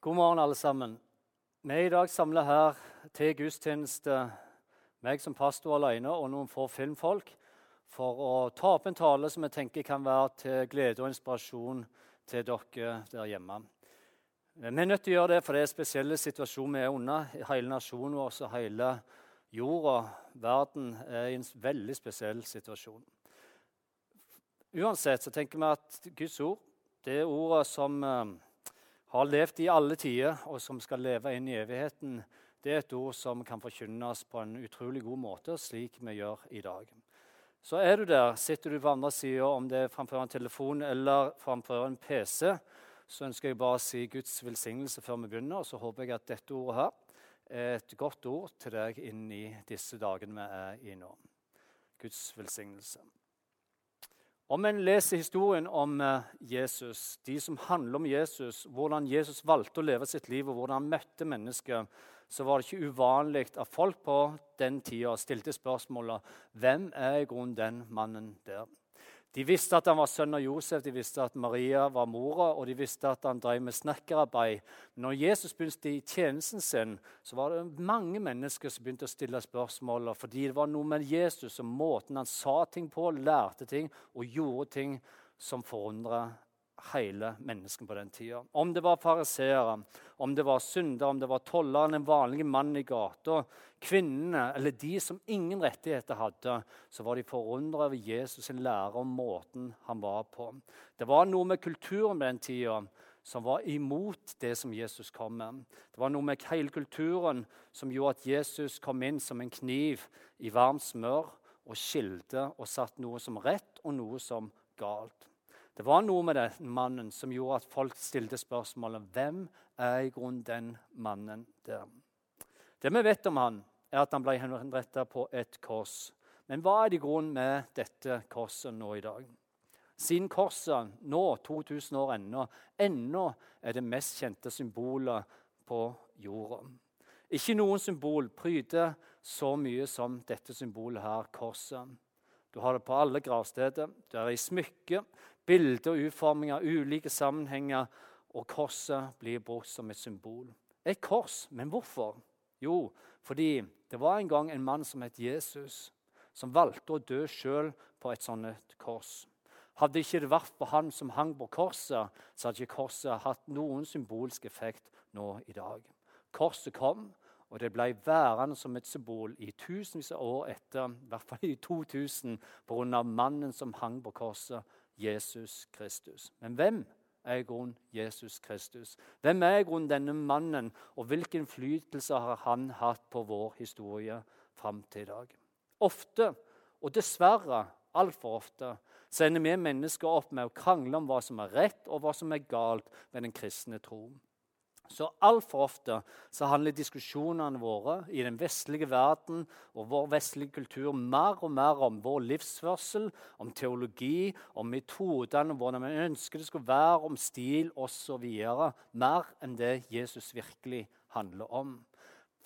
God morgen, alle sammen. Vi er i dag samla her til gudstjeneste, meg som pastor alene og noen få filmfolk, for å ta opp en tale som jeg tenker kan være til glede og inspirasjon til dere der hjemme. Vi er nødt til å gjøre det, for det er en situasjonen situasjon vi er under. Hele nasjonen vår og hele jorda, verden, er i en veldig spesiell situasjon. Uansett så tenker vi at Guds ord, det ordet som eh, har levd i alle tider, og som skal leve inn i evigheten, det er et ord som kan forkynnes på en utrolig god måte, slik vi gjør i dag. Så er du der, sitter du på andre sida, om det er framfor en telefon eller framfor en PC, så ønsker jeg bare å si Guds velsignelse før vi begynner. Og så håper jeg at dette ordet her er et godt ord til deg inn i disse dagene vi er i nå. Guds velsignelse. Om en leser historien om eh, Jesus, de som handler om Jesus, hvordan Jesus valgte å leve sitt liv, og hvordan han møtte mennesker, så var det ikke uvanlig at folk på den tida stilte spørsmålet hvem er i grunnen den mannen der? De visste at han var sønn av Josef, de visste at Maria var mora, og de visste at han drev med snekkerarbeid. Når Jesus begynte i tjenesten sin, så var det mange mennesker som begynte å stille spørsmål. Fordi det var noe med Jesus og måten han sa ting på, lærte ting og gjorde ting som forundra hele mennesket på den tida. Om det var fariseere, om det var syndere, om det var tolleren, en vanlig mann i gata, kvinnene eller de som ingen rettigheter hadde, så var de forundra over Jesus' sin lære om måten han var på. Det var noe med kulturen på den tida som var imot det som Jesus kom med. Det var noe med hele kulturen som gjorde at Jesus kom inn som en kniv i varmt smør og skilte og satt noe som rett og noe som galt. Det var noe med den mannen som gjorde at folk stilte spørsmålet hvem er i grunnen den mannen der. Det vi vet om han, er at han ble henrettet på et kors. Men hva er det i grunnen med dette korset nå i dag? Siden korset nå, 2000 år ennå, ennå er det mest kjente symbolet på jorda. Ikke noen symbol pryder så mye som dette symbolet her, korset. Du har det på alle gravsteder. du er i smykke, bilder og utforminger, ulike sammenhenger, og korset blir brukt som et symbol. Et kors, men hvorfor? Jo, fordi det var en gang en mann som het Jesus, som valgte å dø sjøl på et sånt kors. Hadde ikke det vært for han som hang på korset, så hadde ikke korset hatt noen symbolsk effekt nå i dag. Korset kom, og det ble værende som et symbol i tusenvis av år etter, i hvert fall i 2000, pga. mannen som hang på korset, Jesus Kristus. Men hvem er i grunnen Jesus Kristus? Hvem er i grunnen denne mannen, og hvilken innflytelse har han hatt på vår historie fram til i dag? Ofte, og dessverre altfor ofte, så ender vi mennesker opp med å krangle om hva som er rett og hva som er galt med den kristne tro. Så Altfor ofte så handler diskusjonene våre i den vestlige verden og vår vestlige kultur mer og mer om vår livsførsel, om teologi, om metodene, hvordan vi ønsker det skal være, om stil osv. Mer enn det Jesus virkelig handler om.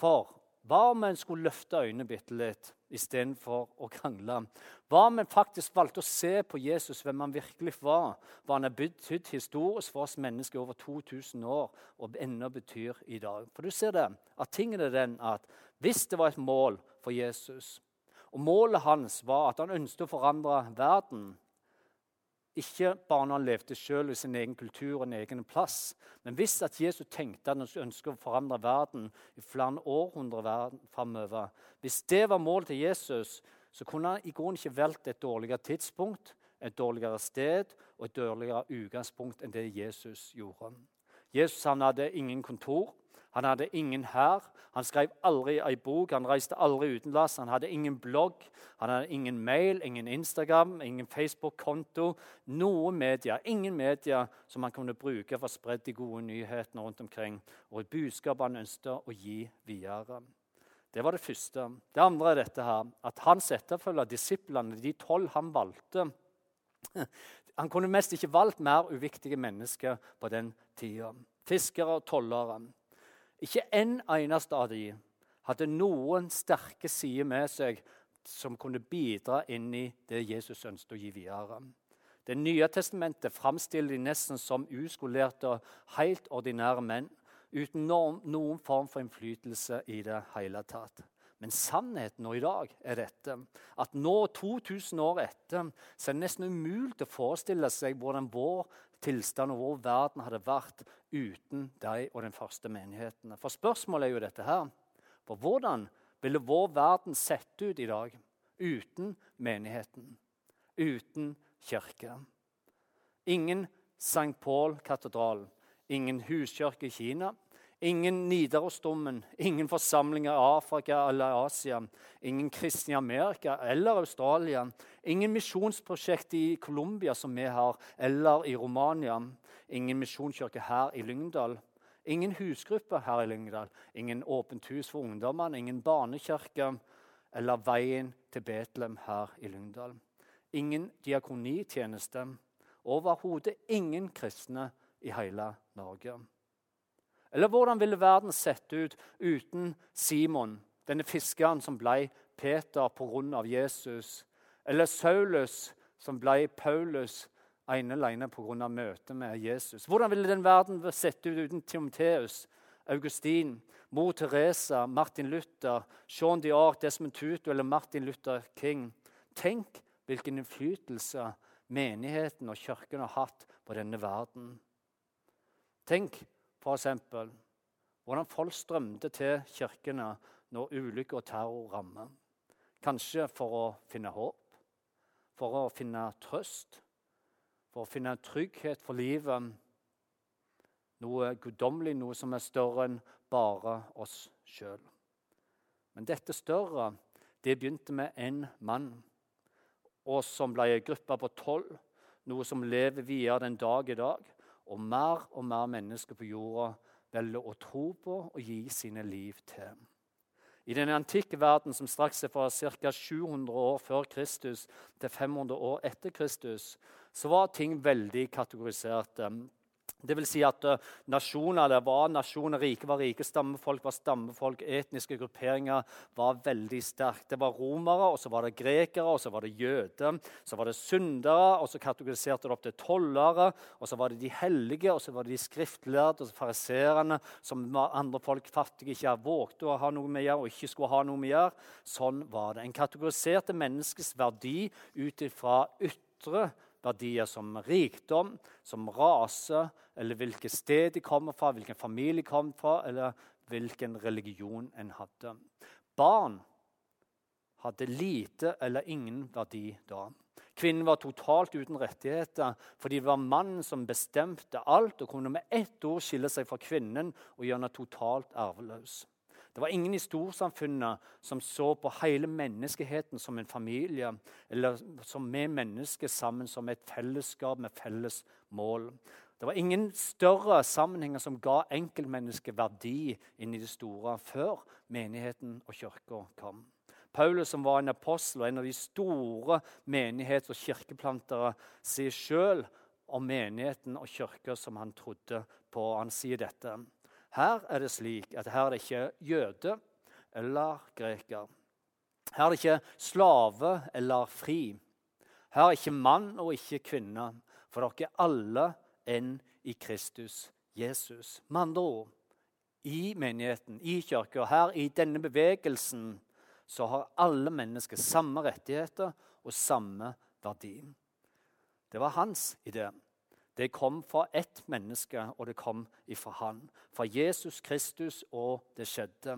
For hva om en skulle løfte øynene bitte litt istedenfor å krangle? Hva om en faktisk valgte å se på Jesus, hvem han virkelig var? Hva han har betydd historisk for oss mennesker over 2000 år og ennå betyr i dag? For du ser det, at tingen er den at hvis det var et mål for Jesus, og målet hans var at han ønsket å forandre verden ikke bare når han levde selv i sin egen kultur og en egen plass, men hvis at Jesus tenkte at han ønsker å forandre verden i flere århundrer framover Hvis det var målet til Jesus, så kunne han i grunnen ikke valgt et dårligere tidspunkt, et dårligere sted og et dårligere utgangspunkt enn det Jesus gjorde. Jesus han hadde ingen kontor. Han hadde ingen hær. Han skrev aldri ei bok, han reiste aldri utenlands. Han hadde ingen blogg, han hadde ingen mail, ingen Instagram, ingen Facebook-konto. Noe media, ingen media som han kunne bruke for å spre de gode nyhetene rundt omkring. Og et budskap han ønsket å gi videre. Det var det første. Det andre er dette her, at hans etterfølger, disiplene, de tolv han valgte Han kunne mest ikke valgt mer uviktige mennesker på den tida. Fiskere og tollere. Ikke en eneste av dem hadde noen sterke sider med seg som kunne bidra inn i det Jesus ønsket å gi videre. Det nye testamentet framstiller de nesten som uskolerte og helt ordinære menn uten noen form for innflytelse i det hele tatt. Men sannheten nå i dag er dette at nå, 2000 år etter, så er det nesten umulig å forestille seg hvordan vår tilstand og hvor verden hadde vært uten deg og den første menigheten. For spørsmålet er jo dette her. For hvordan ville vår verden sett ut i dag uten menigheten? Uten kirke? Ingen St. Paul-katedral, ingen huskirke i Kina, Ingen Nidarosdomen, ingen forsamlinger i Afrika eller Asia, ingen kristne i Amerika eller Australia, ingen misjonsprosjekt i Colombia som vi har, eller i Romania, ingen misjonskirke her i Lyngdal, ingen husgruppe her i Lyngdal, ingen åpent hus for ungdommene, ingen barnekirke eller Veien til Betlehem her i Lyngdal. Ingen diakonitjeneste. Overhodet ingen kristne i hele Norge. Eller hvordan ville verden sett ut uten Simon, denne fiskeren som ble Peter pga. Jesus? Eller Saulus, som ble Paulus ene alene pga. møtet med Jesus? Hvordan ville den verden sett ut uten Timoteus, Augustin, mor Teresa, Martin Luther, Jean Diarc, Desmond Tutu eller Martin Luther King? Tenk hvilken innflytelse menigheten og kirken har hatt på denne verden. Tenk F.eks. hvordan folk strømte til kirkene når ulykke og terror rammer. Kanskje for å finne håp, for å finne trøst, for å finne trygghet for livet. Noe guddommelig, noe som er større enn bare oss sjøl. Men dette større det begynte med én mann, og som ble ei gruppe på tolv. Noe som lever videre den dag i dag og mer og mer mennesker på jorda velger å tro på og gi sine liv til. I den antikke verden, som straks er fra ca. 700 år før Kristus til 500 år etter Kristus, så var ting veldig kategorisert. Det vil si at uh, nasjoner det var nasjoner, rike var rike, stammefolk var stammefolk, etniske grupperinger var veldig sterke. Det var romere, og så var det grekere, og så var det jøder. Så var det syndere, og så kategoriserte det opp til tollere. Og så var det de hellige, og så var det de skriftlærde og fariserene, som andre folk fattige ikke vågte å ha noe med å gjøre, og ikke skulle ha noe med å gjøre. Sånn var det. En kategoriserte menneskets verdi ut ifra ytre verdier som rikdom, som rase, eller hvilket sted de kommer fra, hvilken familie de kommer fra, eller hvilken religion en hadde. Barn hadde lite eller ingen verdi da. Kvinnen var totalt uten rettigheter fordi det var mannen som bestemte alt og kunne med ett ord skille seg fra kvinnen og gjøre henne totalt arveløs. Det var ingen i storsamfunnet som så på hele menneskeheten som en familie, eller som vi mennesker sammen som et fellesskap med felles mål. Det var ingen større sammenhenger som ga enkeltmennesket verdi inn i det store før menigheten og kirka kom. Paulus, som var en apostel og en av de store menighets- og kirkeplantere, sier sjøl om menigheten og kirka som han trodde på. Han sier dette. Her er det slik at her er det ikke jøde eller greker. Her er det ikke slave eller fri. Her er ikke mann og ikke kvinne, for dere er alle enn i Kristus Jesus. Med andre ord, i menigheten, i kirka, her i denne bevegelsen, så har alle mennesker samme rettigheter og samme verdi. Det var hans idé. Det kom fra ett menneske, og det kom ifra han. Fra Jesus Kristus, og det skjedde.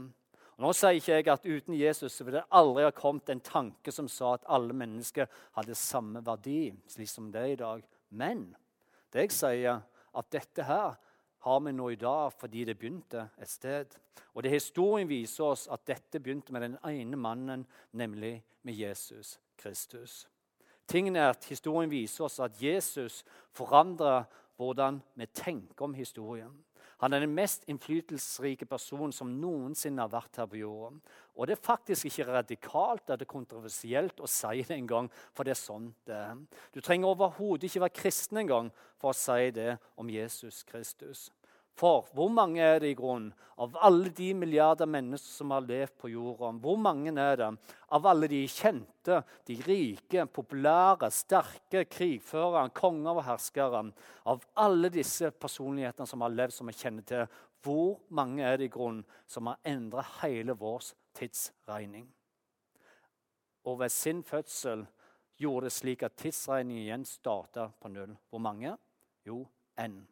Og nå sier ikke jeg at uten Jesus ville det aldri ha kommet en tanke som sa at alle mennesker hadde samme verdi, slik som det er i dag. Men det jeg sier, at dette her har vi nå i dag fordi det begynte et sted. Og det historien viser oss at dette begynte med den ene mannen, nemlig med Jesus Kristus. Tingen er at Historien viser oss at Jesus forandrer hvordan vi tenker om historien. Han er den mest innflytelsesrike personen som noensinne har vært her på jorda. Og det er faktisk ikke radikalt eller kontroversielt å si det engang, for det er sånn det er. Du trenger overhodet ikke være kristen engang for å si det om Jesus Kristus. For hvor mange er det i grunnen av alle de milliarder mennesker som har levd på jorda? Hvor mange er det av alle de kjente, de rike, populære, sterke krigførere, konger og herskere? Av alle disse personlighetene som har levd som vi kjenner til, hvor mange er det i grunnen som har endret hele vår tidsregning? Og ved sin fødsel gjorde det slik at tidsregningen igjen starta på null. Hvor mange? Jo, én.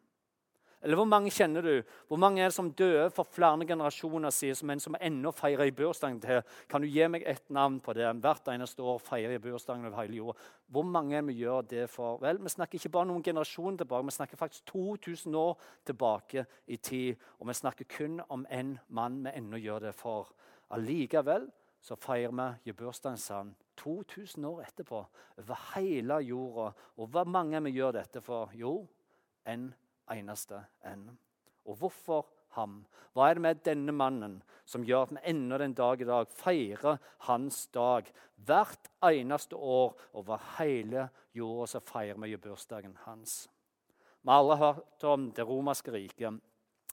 Eller hvor mange kjenner du? Hvor mange er det som døde for flere generasjoner siden, men som ennå feirer i bursdagen til? Kan du gi meg ett navn på det? Hvert eneste år feirer i bursdagen over hele jorda. Hvor mange er vi gjør det for? Vel, Vi snakker ikke bare noen generasjoner tilbake, vi snakker faktisk 2000 år tilbake i tid. Og vi snakker kun om én mann vi ennå gjør det for. Allikevel så feirer vi bursdagen sann 2000 år etterpå over hele jorda. Og hva mange vi gjør dette for? Jo, en eneste en. Og hvorfor ham? Hva er det med denne mannen som gjør at vi ennå den dag i dag feirer hans dag? Hvert eneste år over hele jorda så feirer vi bursdagen hans. Vi har alle hørt om det romerske riket.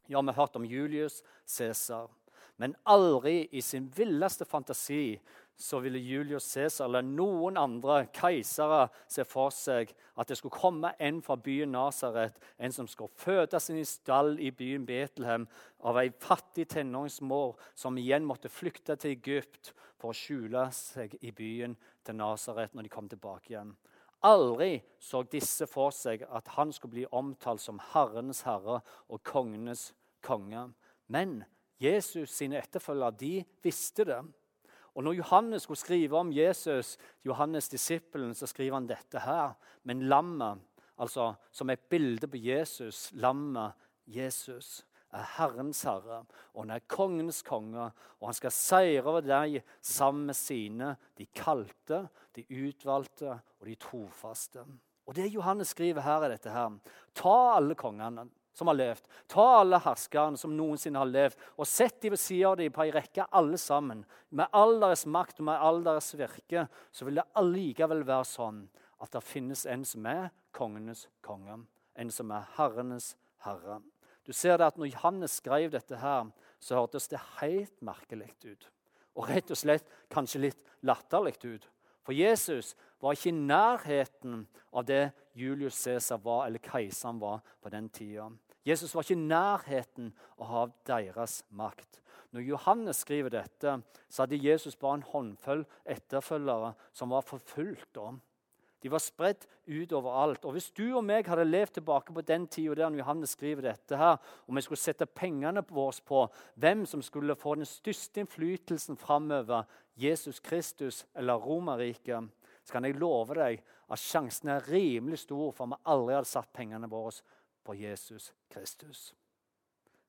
Ja, vi har hørt om Julius Cæsar. Men aldri i sin villeste fantasi så ville Julius Cæsar eller noen andre keisere se for seg at det skulle komme en fra byen Nasaret, en som skulle fødes inn i stall i byen Betlehem av ei fattig tenåringsmor som igjen måtte flykte til Egypt for å skjule seg i byen til Nasaret når de kom tilbake igjen. Aldri så disse for seg at han skulle bli omtalt som Herrenes herre og kongenes konge. Men Jesus sine etterfølgere de visste det. Og Når Johannes skulle skrive om Jesus, Johannes disippelen, så skriver han dette her. Men lammet, altså som et bilde på Jesus, lammet Jesus, er Herrens herre, og han er kongens konge, og han skal seire over deg sammen med sine, de kalte, de utvalgte og de trofaste. Og Det Johannes skriver her, er dette her. Ta alle kongene som har levd. Ta alle herskerne som noensinne har levd, og sett de ved siden av dem på ei rekke, alle sammen. Med all deres makt og med all deres virke så vil det allikevel være sånn at det finnes en som er kongenes konge, en som er herrenes herre. Du ser det at Når Johannes skrev dette, her, så hørtes det helt merkelig ut. Og rett og slett kanskje litt latterlig ut. For Jesus var ikke i nærheten av det Julius Cæsar var, eller keiseren var på den tida. Jesus var ikke i nærheten av deres makt. Når Johannes skriver dette, så hadde Jesus bare en håndfull etterfølgere som var forfulgt. om. De var spredt ut overalt. Og Hvis du og meg hadde levd tilbake på den tida der Johannes skriver dette, her, og vi skulle sette pengene våre på hvem som skulle få den største innflytelsen framover, Jesus Kristus eller Romerriket, så kan jeg love deg at sjansen er rimelig stor for at vi aldri hadde satt pengene våre på Jesus Kristus.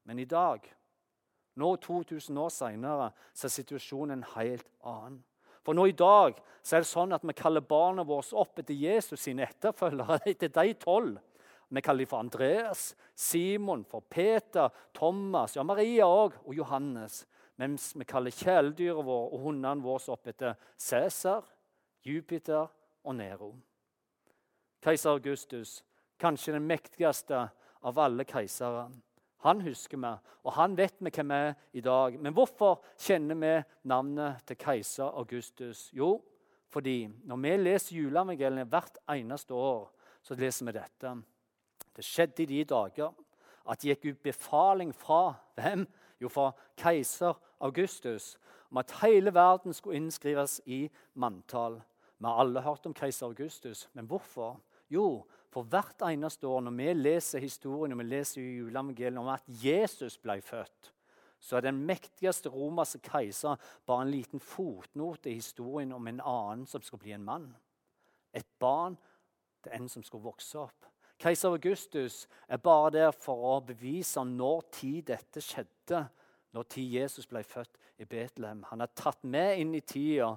Men i dag, nå 2000 år seinere, så er situasjonen en helt annen. For nå i dag så er det sånn at vi kaller barna våre opp etter Jesus sine etterfølgere. etter de tolv. Vi kaller dem for Andreas, Simon, for Peter, Thomas, ja, Maria òg, og Johannes. Mens vi kaller kjæledyret våre og hundene våre opp etter Cæsar, Jupiter og Nero. Keiser Augustus kanskje den mektigste av alle keisere. Han husker vi, og han vet vi hvem er i dag. Men hvorfor kjenner vi navnet til keiser Augustus? Jo, fordi når vi leser juleevangeliet hvert eneste år, så leser vi dette. Det skjedde i de dager at det gikk ut befaling fra hvem? Jo, fra keiser Augustus om at hele verden skulle innskrives i manntall. Vi har alle hørt om keiser Augustus, men hvorfor? Jo, for hvert eneste år når vi leser historien og vi leser juleevangeliet om at Jesus ble født, så er den mektigste romerske keiser bare en liten fotnote i historien om en annen som skal bli en mann. Et barn til en som skal vokse opp. Keiser Augustus er bare der for å bevise når tid dette skjedde, når tid Jesus ble født i Betlehem. Han er tatt med inn i tida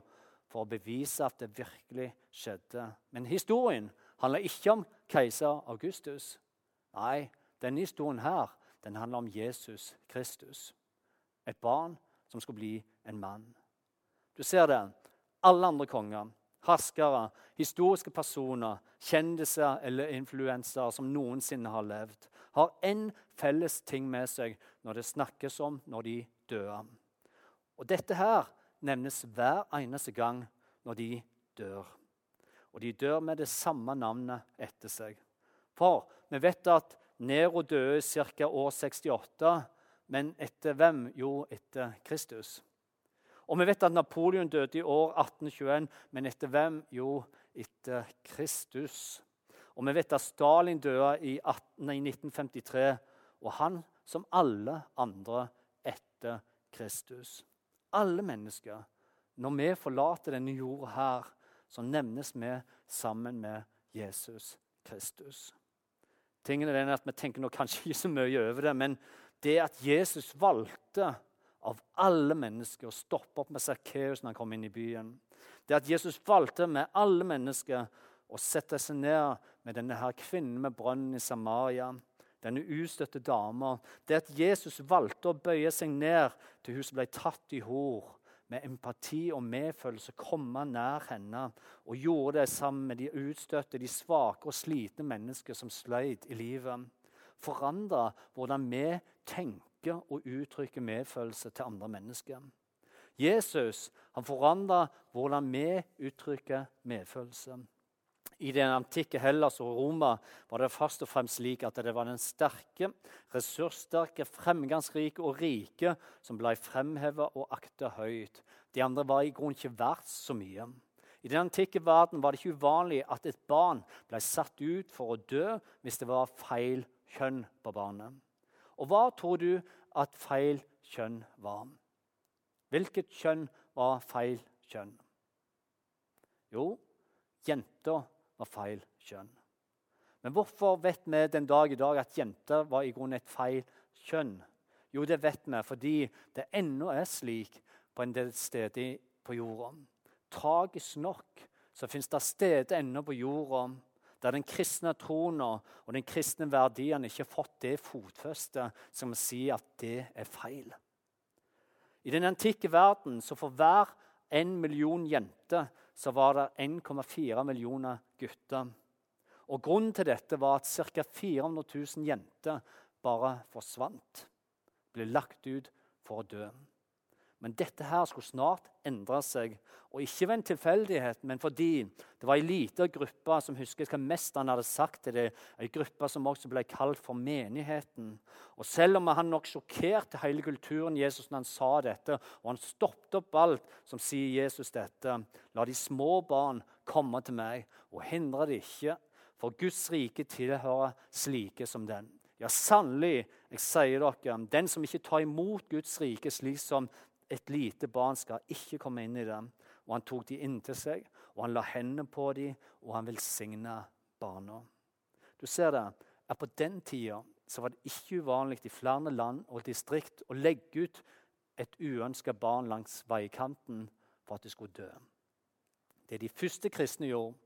for å bevise at det virkelig skjedde. Men historien handler ikke om keiser Augustus. Nei, denne historien her, den handler om Jesus Kristus. Et barn som skulle bli en mann. Du ser det. Alle andre konger herskere, historiske personer, kjendiser eller influensere som noensinne har levd, har én felles ting med seg når det snakkes om når de dør. Og dette her nevnes hver eneste gang når de dør. Og de dør med det samme navnet etter seg. For vi vet at Nero døde ca. år 68, men etter hvem? Jo, etter Kristus. Og vi vet at Napoleon døde i år 1821, men etter hvem? Jo, etter Kristus. Og vi vet at Stalin døde i, 1953, og han som alle andre etter Kristus. Alle mennesker. Når vi forlater denne jorda her, så nevnes vi sammen med Jesus Kristus. Tingene er at Vi tenker kanskje ikke så mye over det, men det at Jesus valgte av alle mennesker å stoppe opp med Sakkeus når han kom inn i byen. Det at Jesus valgte med alle mennesker å sette seg ned med denne her kvinnen med brønnen i Samaria, denne ustøtte dama. Det at Jesus valgte å bøye seg ned til hun som ble tatt i hor, med empati og medfølelse komme nær henne, og gjorde det sammen med de utstøtte, de svake og slitne mennesker som sløyd i livet. Forandre hvordan vi tenker tenke og uttrykke medfølelse til andre mennesker. Jesus han forandra hvordan vi uttrykker medfølelse. I den antikke Hellas og Roma var det først og fremst slik at det var den sterke, ressurssterke, fremgangsrike og rike som ble fremheva og akta høyt. De andre var i grunnen ikke verdt så mye. I den antikke verden var det ikke uvanlig at et barn ble satt ut for å dø hvis det var feil kjønn på barnet. Og hva tror du at feil kjønn var? Hvilket kjønn var feil kjønn? Jo, jenta var feil kjønn. Men hvorfor vet vi den dag i dag at jenter var i grunnen et feil kjønn? Jo, det vet vi fordi det ennå er slik på en del steder på jorda. Tragisk nok så fins det steder ennå på jorda der den kristne troen og den kristne verdien ikke har fått det fotfestet som sier at det er feil. I den antikke verden så for hver en million jenter så var det 1,4 millioner gutter. Og Grunnen til dette var at ca. 400 000 jenter bare forsvant. Ble lagt ut for å dø. Men dette her skulle snart endre seg. Og ikke ved en tilfeldighet, men fordi det var ei lita gruppe som husker hva mesteren hadde sagt til det, ei gruppe som også ble kalt for menigheten. Og Selv om han nok sjokkerte hele kulturen Jesus når han sa dette, og han stoppet opp alt som sier Jesus dette, la de små barn komme til meg, og hindre det ikke, for Guds rike tilhører slike som den. Ja, sannelig, jeg sier dere, den som ikke tar imot Guds rike slik som et lite barn skal ikke komme inn i dem. Og han tok de inntil seg, og han la hendene på dem, og han velsigna barna. Du ser det, at På den tida så var det ikke uvanlig i flere land og distrikt å legge ut et uønska barn langs veikanten for at det skulle dø. Det de første kristne gjorde,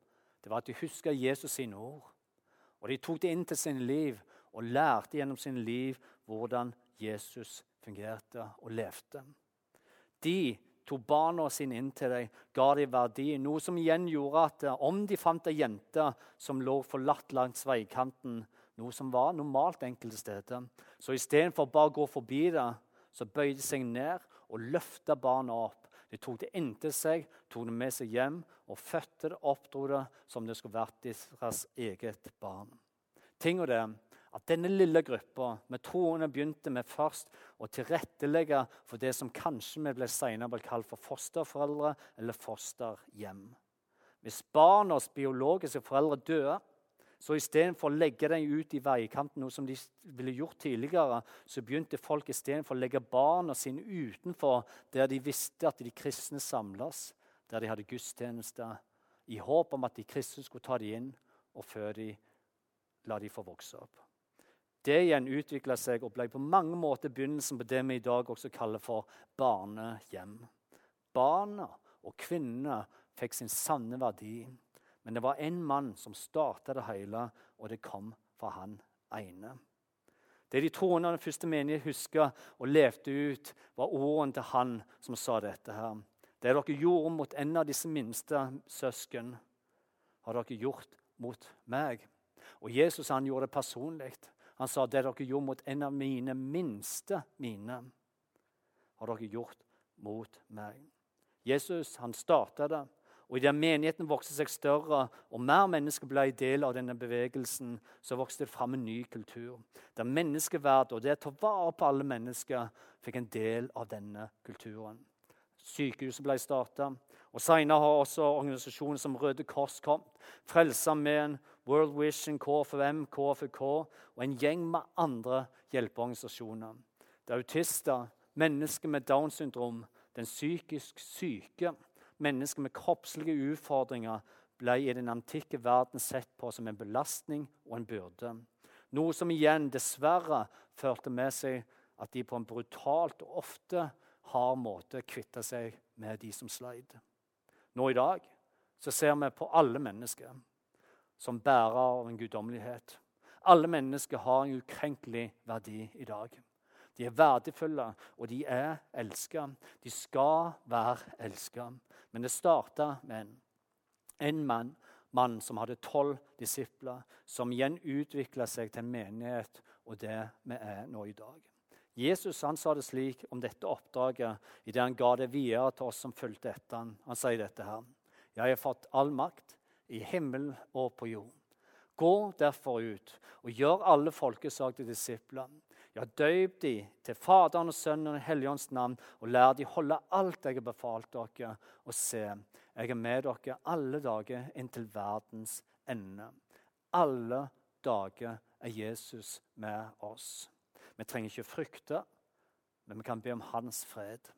det var at de huska Jesus sine ord. Og De tok det inn til sine liv og lærte gjennom sine liv hvordan Jesus fungerte og levde. De tok barna sine inn til deg, ga dem verdi. Noe som igjen gjorde at eh, om de fant ei jente som lå forlatt langs veikanten, noe som var normalt enkelte steder, så istedenfor bare å gå forbi det, så bøyde de seg ned og løfta barna opp. De tok det inntil seg, tok det med seg hjem og fødte det opp det som det skulle vært deres eget barn. Ting og det at denne lille gruppa med troende begynte med først å tilrettelegge for det som kanskje vi ble senere ble kalt for fosterforeldre eller fosterhjem. Hvis barnas biologiske foreldre døde, så istedenfor å legge dem ut i veikanten, noe som de ville gjort tidligere, så begynte folk istedenfor å legge barna sine utenfor der de visste at de kristne samles, der de hadde gudstjenester, i håp om at de kristne skulle ta dem inn, og før de la de få vokse opp. Det igjen utvikla seg og ble på mange måter begynnelsen på det vi i dag også kaller for barnehjem. Barna og kvinnene fikk sin sanne verdi. Men det var én mann som starta det hele, og det kom fra han ene. Det de troende den første menighet huska og levde ut, var ordene til han som sa dette her. Det dere gjorde mot en av disse minste søsken, har dere gjort mot meg. Og Jesus han gjorde det personlig. Han sa det dere gjorde mot en av mine minste mine, har dere gjort mot meg. Jesus han starta det. Og Idet menigheten vokste seg større og mer mennesker ble del av denne bevegelsen, så vokste det fram en ny kultur. Der menneskeverd og det å ta vare på alle mennesker fikk en del av denne kulturen. Sykehuset ble starta. Og Senere har også organisasjoner som Røde Kors kommet. Frelsesarmeen, World Vision, KFUM, KFUK og en gjeng med andre hjelpeorganisasjoner. Det er autister, mennesker med Downs syndrom, den psykisk syke mennesker med kroppslige utfordringer ble i den antikke verden sett på som en belastning og en byrde. Noe som igjen dessverre førte med seg at de på en brutalt og ofte hard måte kvitta seg med de som sleit. Nå i dag så ser vi på alle mennesker som bærer av en guddommelighet. Alle mennesker har en ukrenkelig verdi i dag. De er verdifulle, og de er elska. De skal være elska. Men det starta med en, en mann, mann som hadde tolv disipler, som igjen utvikla seg til en menighet, og det vi er nå i dag. Jesus han sa det slik om dette oppdraget idet han ga det videre til oss som fulgte etter han. Han sier dette her. Jeg har fått all makt i himmelen og på jorden. Gå derfor ut og gjør alle folkeslag til disipler. Ja, døyp de til Faderen og Sønnen og Helligåndens navn, og lær de holde alt jeg har befalt dere. Og se, jeg er med dere alle dager inntil verdens ende. Alle dager er Jesus med oss. Vi trenger ikke frykte, men vi kan be om hans fred.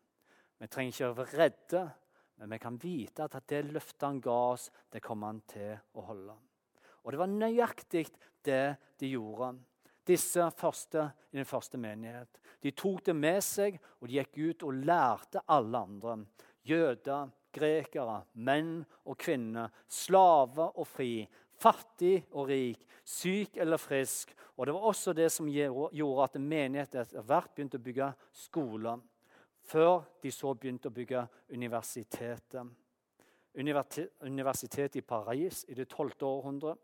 Vi trenger ikke å være redde, men vi kan vite at det løftet han ga oss, det kommer han til å holde. Og det var nøyaktig det de gjorde disse første i den første menighet. De tok det med seg, og de gikk ut og lærte alle andre. Jøder, grekere, menn og kvinner, slave og fri, fattig og rik, syk eller frisk. Og Det var også det som gjorde at menigheten etter hvert begynte å bygge skoler. Før de så begynte å bygge universitetet. Universitetet i Paris i det 12. århundret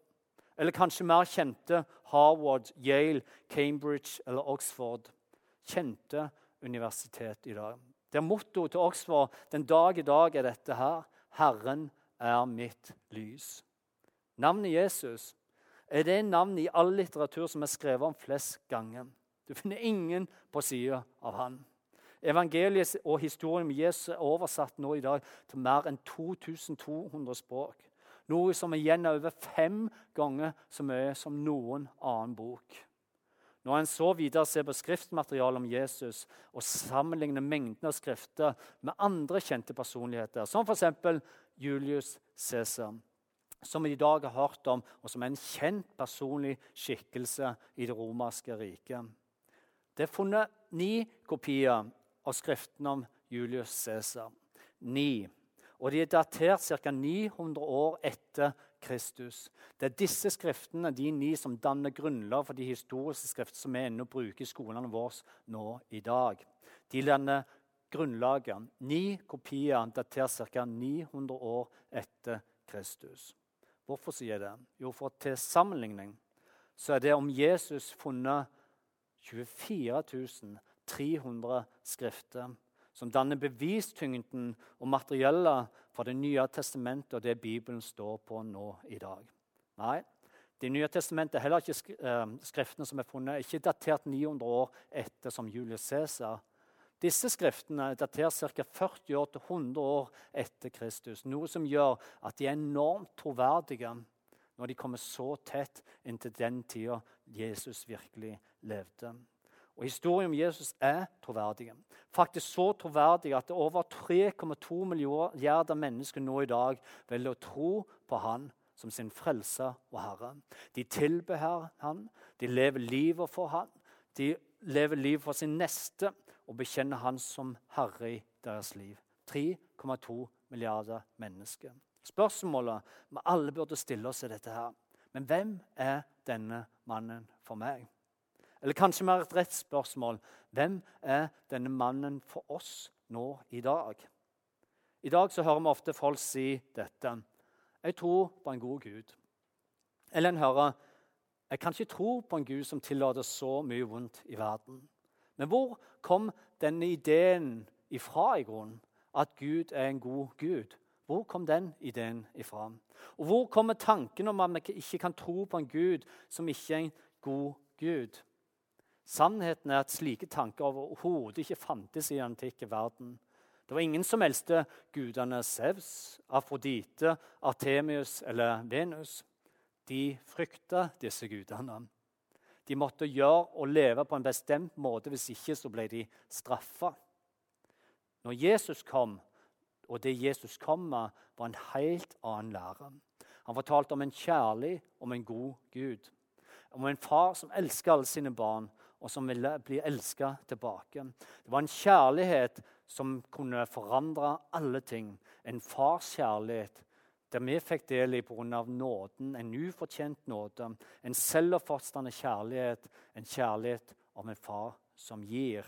eller kanskje mer kjente Harvard, Yale, Cambridge eller Oxford. Kjente universitet i dag. Der mottoet til Oxford den dag i dag er dette her Herren er mitt lys. Navnet Jesus er det navnet i all litteratur som er skrevet om flest ganger. Du finner ingen på sida av han. Evangeliet og historien om Jesus er oversatt nå i dag til mer enn 2200 språk. Noe som igjen er over fem ganger så mye som noen annen bok. Når en så videre ser på skriftmaterialet om Jesus og sammenligner mengden av skrifter med andre kjente personligheter, som f.eks. Julius Cæsar, som vi i dag har hørt om, og som er en kjent personlig skikkelse i det romerske riket. Det er funnet ni kopier av skriftene om Julius Cæsar. Ni og de er datert ca. 900 år etter Kristus. Det er disse skriftene de ni, som danner grunnlag for de historiske skriftene som vi ennå bruker i skolene våre nå i dag. De danner grunnlaget. Ni kopier datert ca. 900 år etter Kristus. Hvorfor sier jeg det? Jo, for til sammenligning så er det om Jesus funnet 24 300 skrifter som danner bevistyngden og materiellet for Det nye testamentet og det Bibelen står på nå i dag. Nei, Det nye testamentet er heller ikke eh, skriftene som er funnet, ikke datert 900 år etter som Julius Cæsar. Disse skriftene er datert ca. 40 år til 100 år etter Kristus. Noe som gjør at de er enormt troverdige når de kommer så tett inntil den tida Jesus virkelig levde. Og Historien om Jesus er troverdig. Faktisk så troverdig at det er over 3,2 milliarder mennesker nå i dag velger å tro på han som sin frelser og herre. De tilbehører han, de lever livet for han, de lever livet for sin neste og bekjenner han som herre i deres liv. 3,2 milliarder mennesker. Spørsmålet vi alle burde stille oss, er dette her. Men hvem er denne mannen for meg? Eller kanskje mer et rett spørsmål hvem er denne mannen for oss nå i dag? I dag så hører vi ofte folk si dette. Jeg tror på en god Gud. Eller en hører jeg kan ikke tro på en Gud som tillater så mye vondt i verden. Men hvor kom denne ideen ifra i grunnen? At Gud er en god Gud? Hvor kom den ideen ifra? Og hvor kommer tanken om at vi ikke kan tro på en Gud som ikke er en god Gud? Sannheten er at slike tanker overhodet ikke fantes i den antikke verden. Det var ingen som eldste gudene Sevs, Afrodite, Artemius eller Venus. De frykta disse gudene. De måtte gjøre og leve på en bestemt måte, hvis ikke så ble de straffa. Når Jesus kom, og det Jesus kom med, var en helt annen lære. Han fortalte om en kjærlig, om en god Gud. Om en far som elsker alle sine barn, og som ville bli elska tilbake. Det var en kjærlighet som kunne forandre alle ting. En fars kjærlighet der vi fikk del i pga. nåden, en ufortjent nåde. En selvoppofrende kjærlighet, en kjærlighet av en far som gir.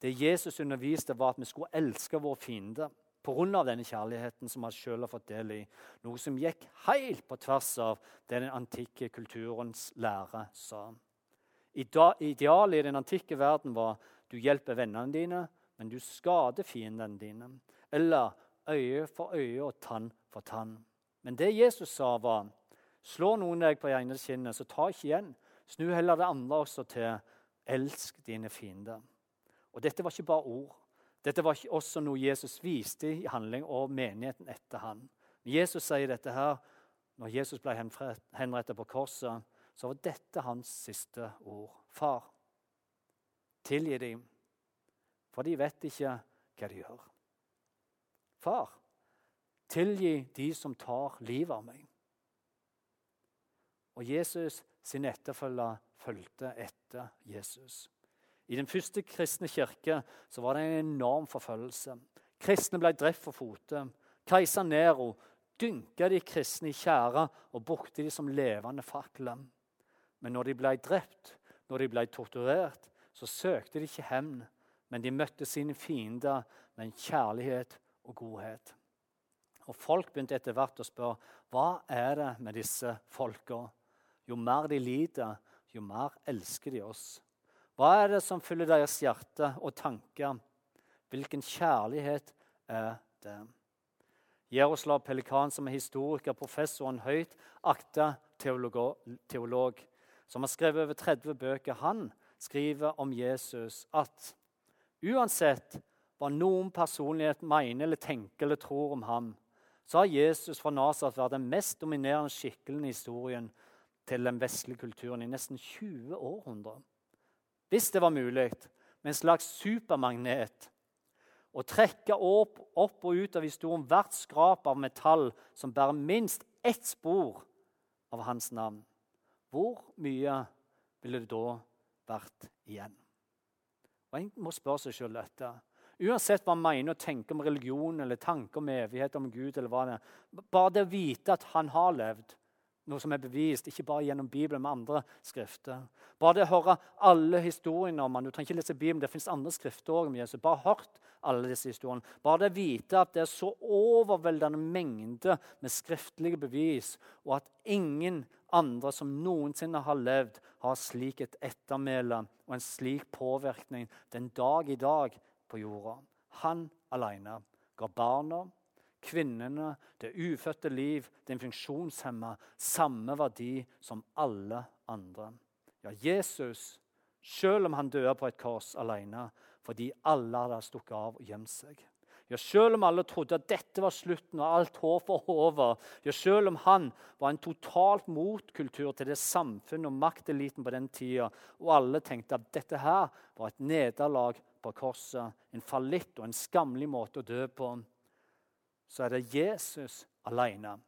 Det Jesus underviste, var at vi skulle elske vår fiende pga. denne kjærligheten som vi selv har fått del i. Noe som gikk helt på tvers av det den antikke kulturens lære sa. Idealet i den antikke verden var du hjelper vennene dine, men du skader fiendene dine. Eller øye for øye og tann for tann. Men det Jesus sa, var slår noen deg på ene kinnet, så ta ikke igjen. Snu heller det andre også til. Elsk dine fiender. Og Dette var ikke bare ord. Dette var ikke også noe Jesus viste i handling og menigheten etter han. Men Jesus sier dette her, når Jesus ble henrettet på korset, så var dette hans siste ord. Far, tilgi dem, for de vet ikke hva de gjør. Far, tilgi de som tar livet av meg. Og Jesus sin etterfølger fulgte etter Jesus. I den første kristne kirke så var det en enorm forfølgelse. Kristne ble drept for fote. Keiser Nero dynka de kristne i tjære og brukte de som levende fakler. Men når de ble drept, når de ble torturert, så søkte de ikke hevn, men de møtte sine fiender med kjærlighet og godhet. Og Folk begynte etter hvert å spørre hva er det med disse folka. Jo mer de lider, jo mer elsker de oss. Hva er det som fyller deres hjerte og tanker? Hvilken kjærlighet er det? Jaroslav Pelikan, som er historiker, professor og en høyt akta teolog, som har skrevet over 30 bøker, han skriver om Jesus at uansett hva noen personlighet mener eller tenker eller tror om ham, så har Jesus fra Nasaret vært den mest dominerende skikkelen i historien til den vestlige kulturen i nesten 20 århundrer. Hvis det var mulig, med en slags supermagnet, å trekke opp, opp og ut av historien hvert skrap av metall som bærer minst ett spor av hans navn, hvor mye ville det da vært igjen? Og En må spørre seg sjøl dette. Uansett hva man mener og tenker om religion eller tanker om evighet, om Gud eller hva det er. Bare det å vite at han har levd, noe som er bevist, ikke bare gjennom Bibelen, men andre skrifter. Bare det å høre alle historiene om han, Du trenger ikke lese Bibelen, det fins andre skrifter også om Jesus. Bare hørt alle disse historiene. Bare det å vite at det er så overveldende mengde med skriftlige bevis, og at ingen andre som noensinne har levd, har slik et ettermæle og en slik påvirkning den dag i dag på jorda. Han alene ga barna, kvinnene, det ufødte liv, den funksjonshemma, samme verdi som alle andre. Ja, Jesus, selv om han døde på et kors alene, fordi alle hadde stukket av og gjemt seg. Ja, Selv om alle trodde at dette var slutten og alt håp var over, ja, selv om han var en totalt motkultur til det samfunnet og makteliten på den tida, og alle tenkte at dette her var et nederlag på korset, en fallitt og en skammelig måte å dø på, så er det Jesus alene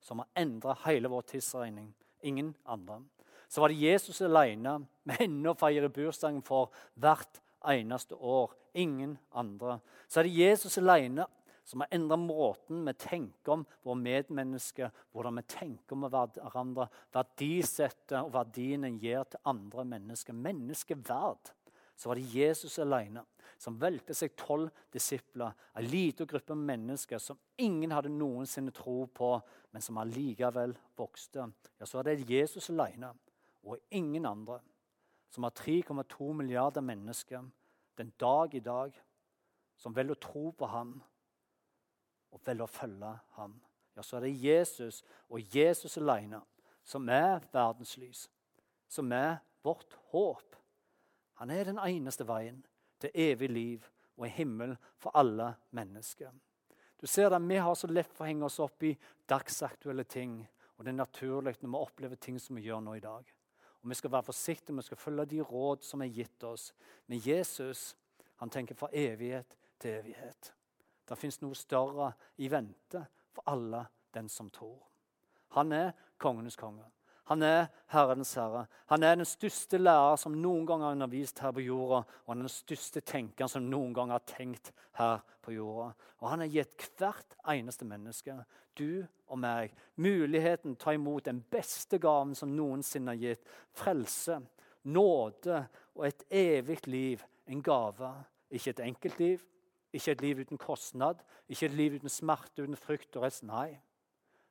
som har endra hele vår tidsregning. Ingen andre. Så var det Jesus alene med ennå feirer bursdagen for hvert eneste år. Ingen andre. Så er det Jesus alene som har endra måten vi tenker om våre medmennesker, hvordan vi tenker om hverandre, verdisettet og verdien en gir til andre mennesker. Menneskeverd så var det Jesus alene som valgte seg tolv disipler, en liten gruppe mennesker som ingen hadde noensinne tro på, men som allikevel vokste. Ja, så er det Jesus alene og ingen andre som har 3,2 milliarder mennesker den dag i dag som velger å tro på ham og velger å følge ham. Ja, så er det Jesus og Jesus alene som er verdens lys, som er vårt håp. Han er den eneste veien til evig liv og en himmel for alle mennesker. Du ser det, Vi har så lett for å henge oss opp i dagsaktuelle ting. Og det er naturlig når vi opplever ting som vi gjør nå i dag. Og Vi skal være forsiktige, vi skal følge de råd som er gitt oss. Men Jesus han tenker fra evighet til evighet. Det fins noe større i vente for alle den som tror. Han er kongenes konge. Han er Herrens herre. Han er den største lærer som noen gang har undervist her på jorda. Og han er den største tenkeren som noen gang har tenkt her på jorda. Og han har gitt hvert eneste menneske, du og meg, muligheten til å ta imot den beste gaven som noensinne har gitt. Frelse, nåde og et evig liv. En gave. Ikke et enkeltliv, ikke et liv uten kostnad, ikke et liv uten smerte, uten frykt og rest. Nei,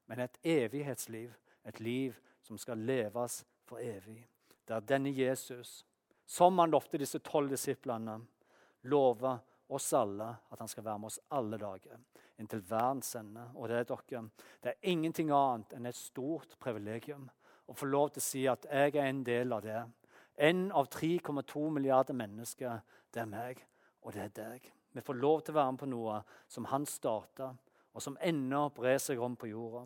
men et evighetsliv. Et liv som skal leves for evig. Det er denne Jesus, som han lovte disse tolv disiplene, lover oss alle at han skal være med oss alle dager inntil verdens ende. Og det er dere. Det er ingenting annet enn et stort privilegium å få lov til å si at jeg er en del av det. En av 3,2 milliarder mennesker, det er meg, og det er deg. Vi får lov til å være med på noe som han starta, og som ennå brer seg om på jorda.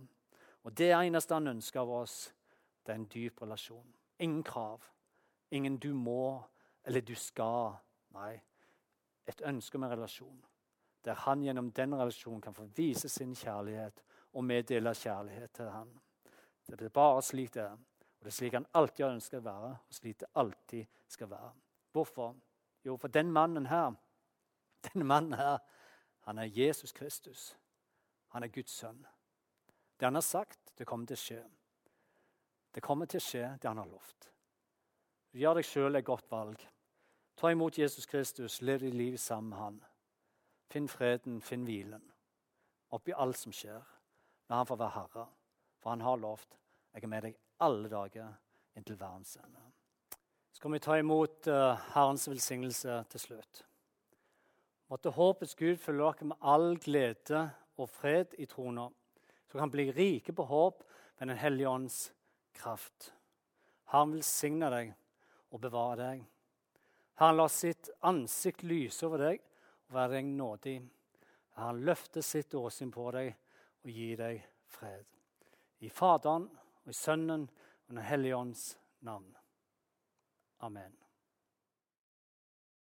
Og Det eneste han ønsker av oss, det er en dyp relasjon. Ingen krav. Ingen 'du må' eller 'du skal'. Nei, et ønske om en relasjon. Der han gjennom den relasjonen kan få vise sin kjærlighet og meddele kjærlighet til han. Det er bare slik det er. Og Det er slik han alltid har ønsket å være, og slik det alltid skal være. Hvorfor? Jo, for den mannen her, denne mannen her, han er Jesus Kristus. Han er Guds sønn. Det han har sagt, det kommer til å skje. Det kommer til å skje, det han har lovt. Gjør deg sjøl et godt valg. Ta imot Jesus Kristus, lev ditt liv sammen med han. Finn freden, finn hvilen oppi alt som skjer. La han få være herre, for han har lovt. Jeg er med deg alle dager inntil verdens ende. Skal vi ta imot uh, Herrens velsignelse til slutt. Måtte håpets Gud følge dere med all glede og fred i trona, så kan bli rike på håp ved Den hellige ånds kraft. Han velsigne deg og bevare deg. Han lar sitt ansikt lyse over deg og være deg nådig. Han løfter sitt åsyn på deg og gir deg fred. I Faderen og i Sønnen og Den hellige ånds navn. Amen.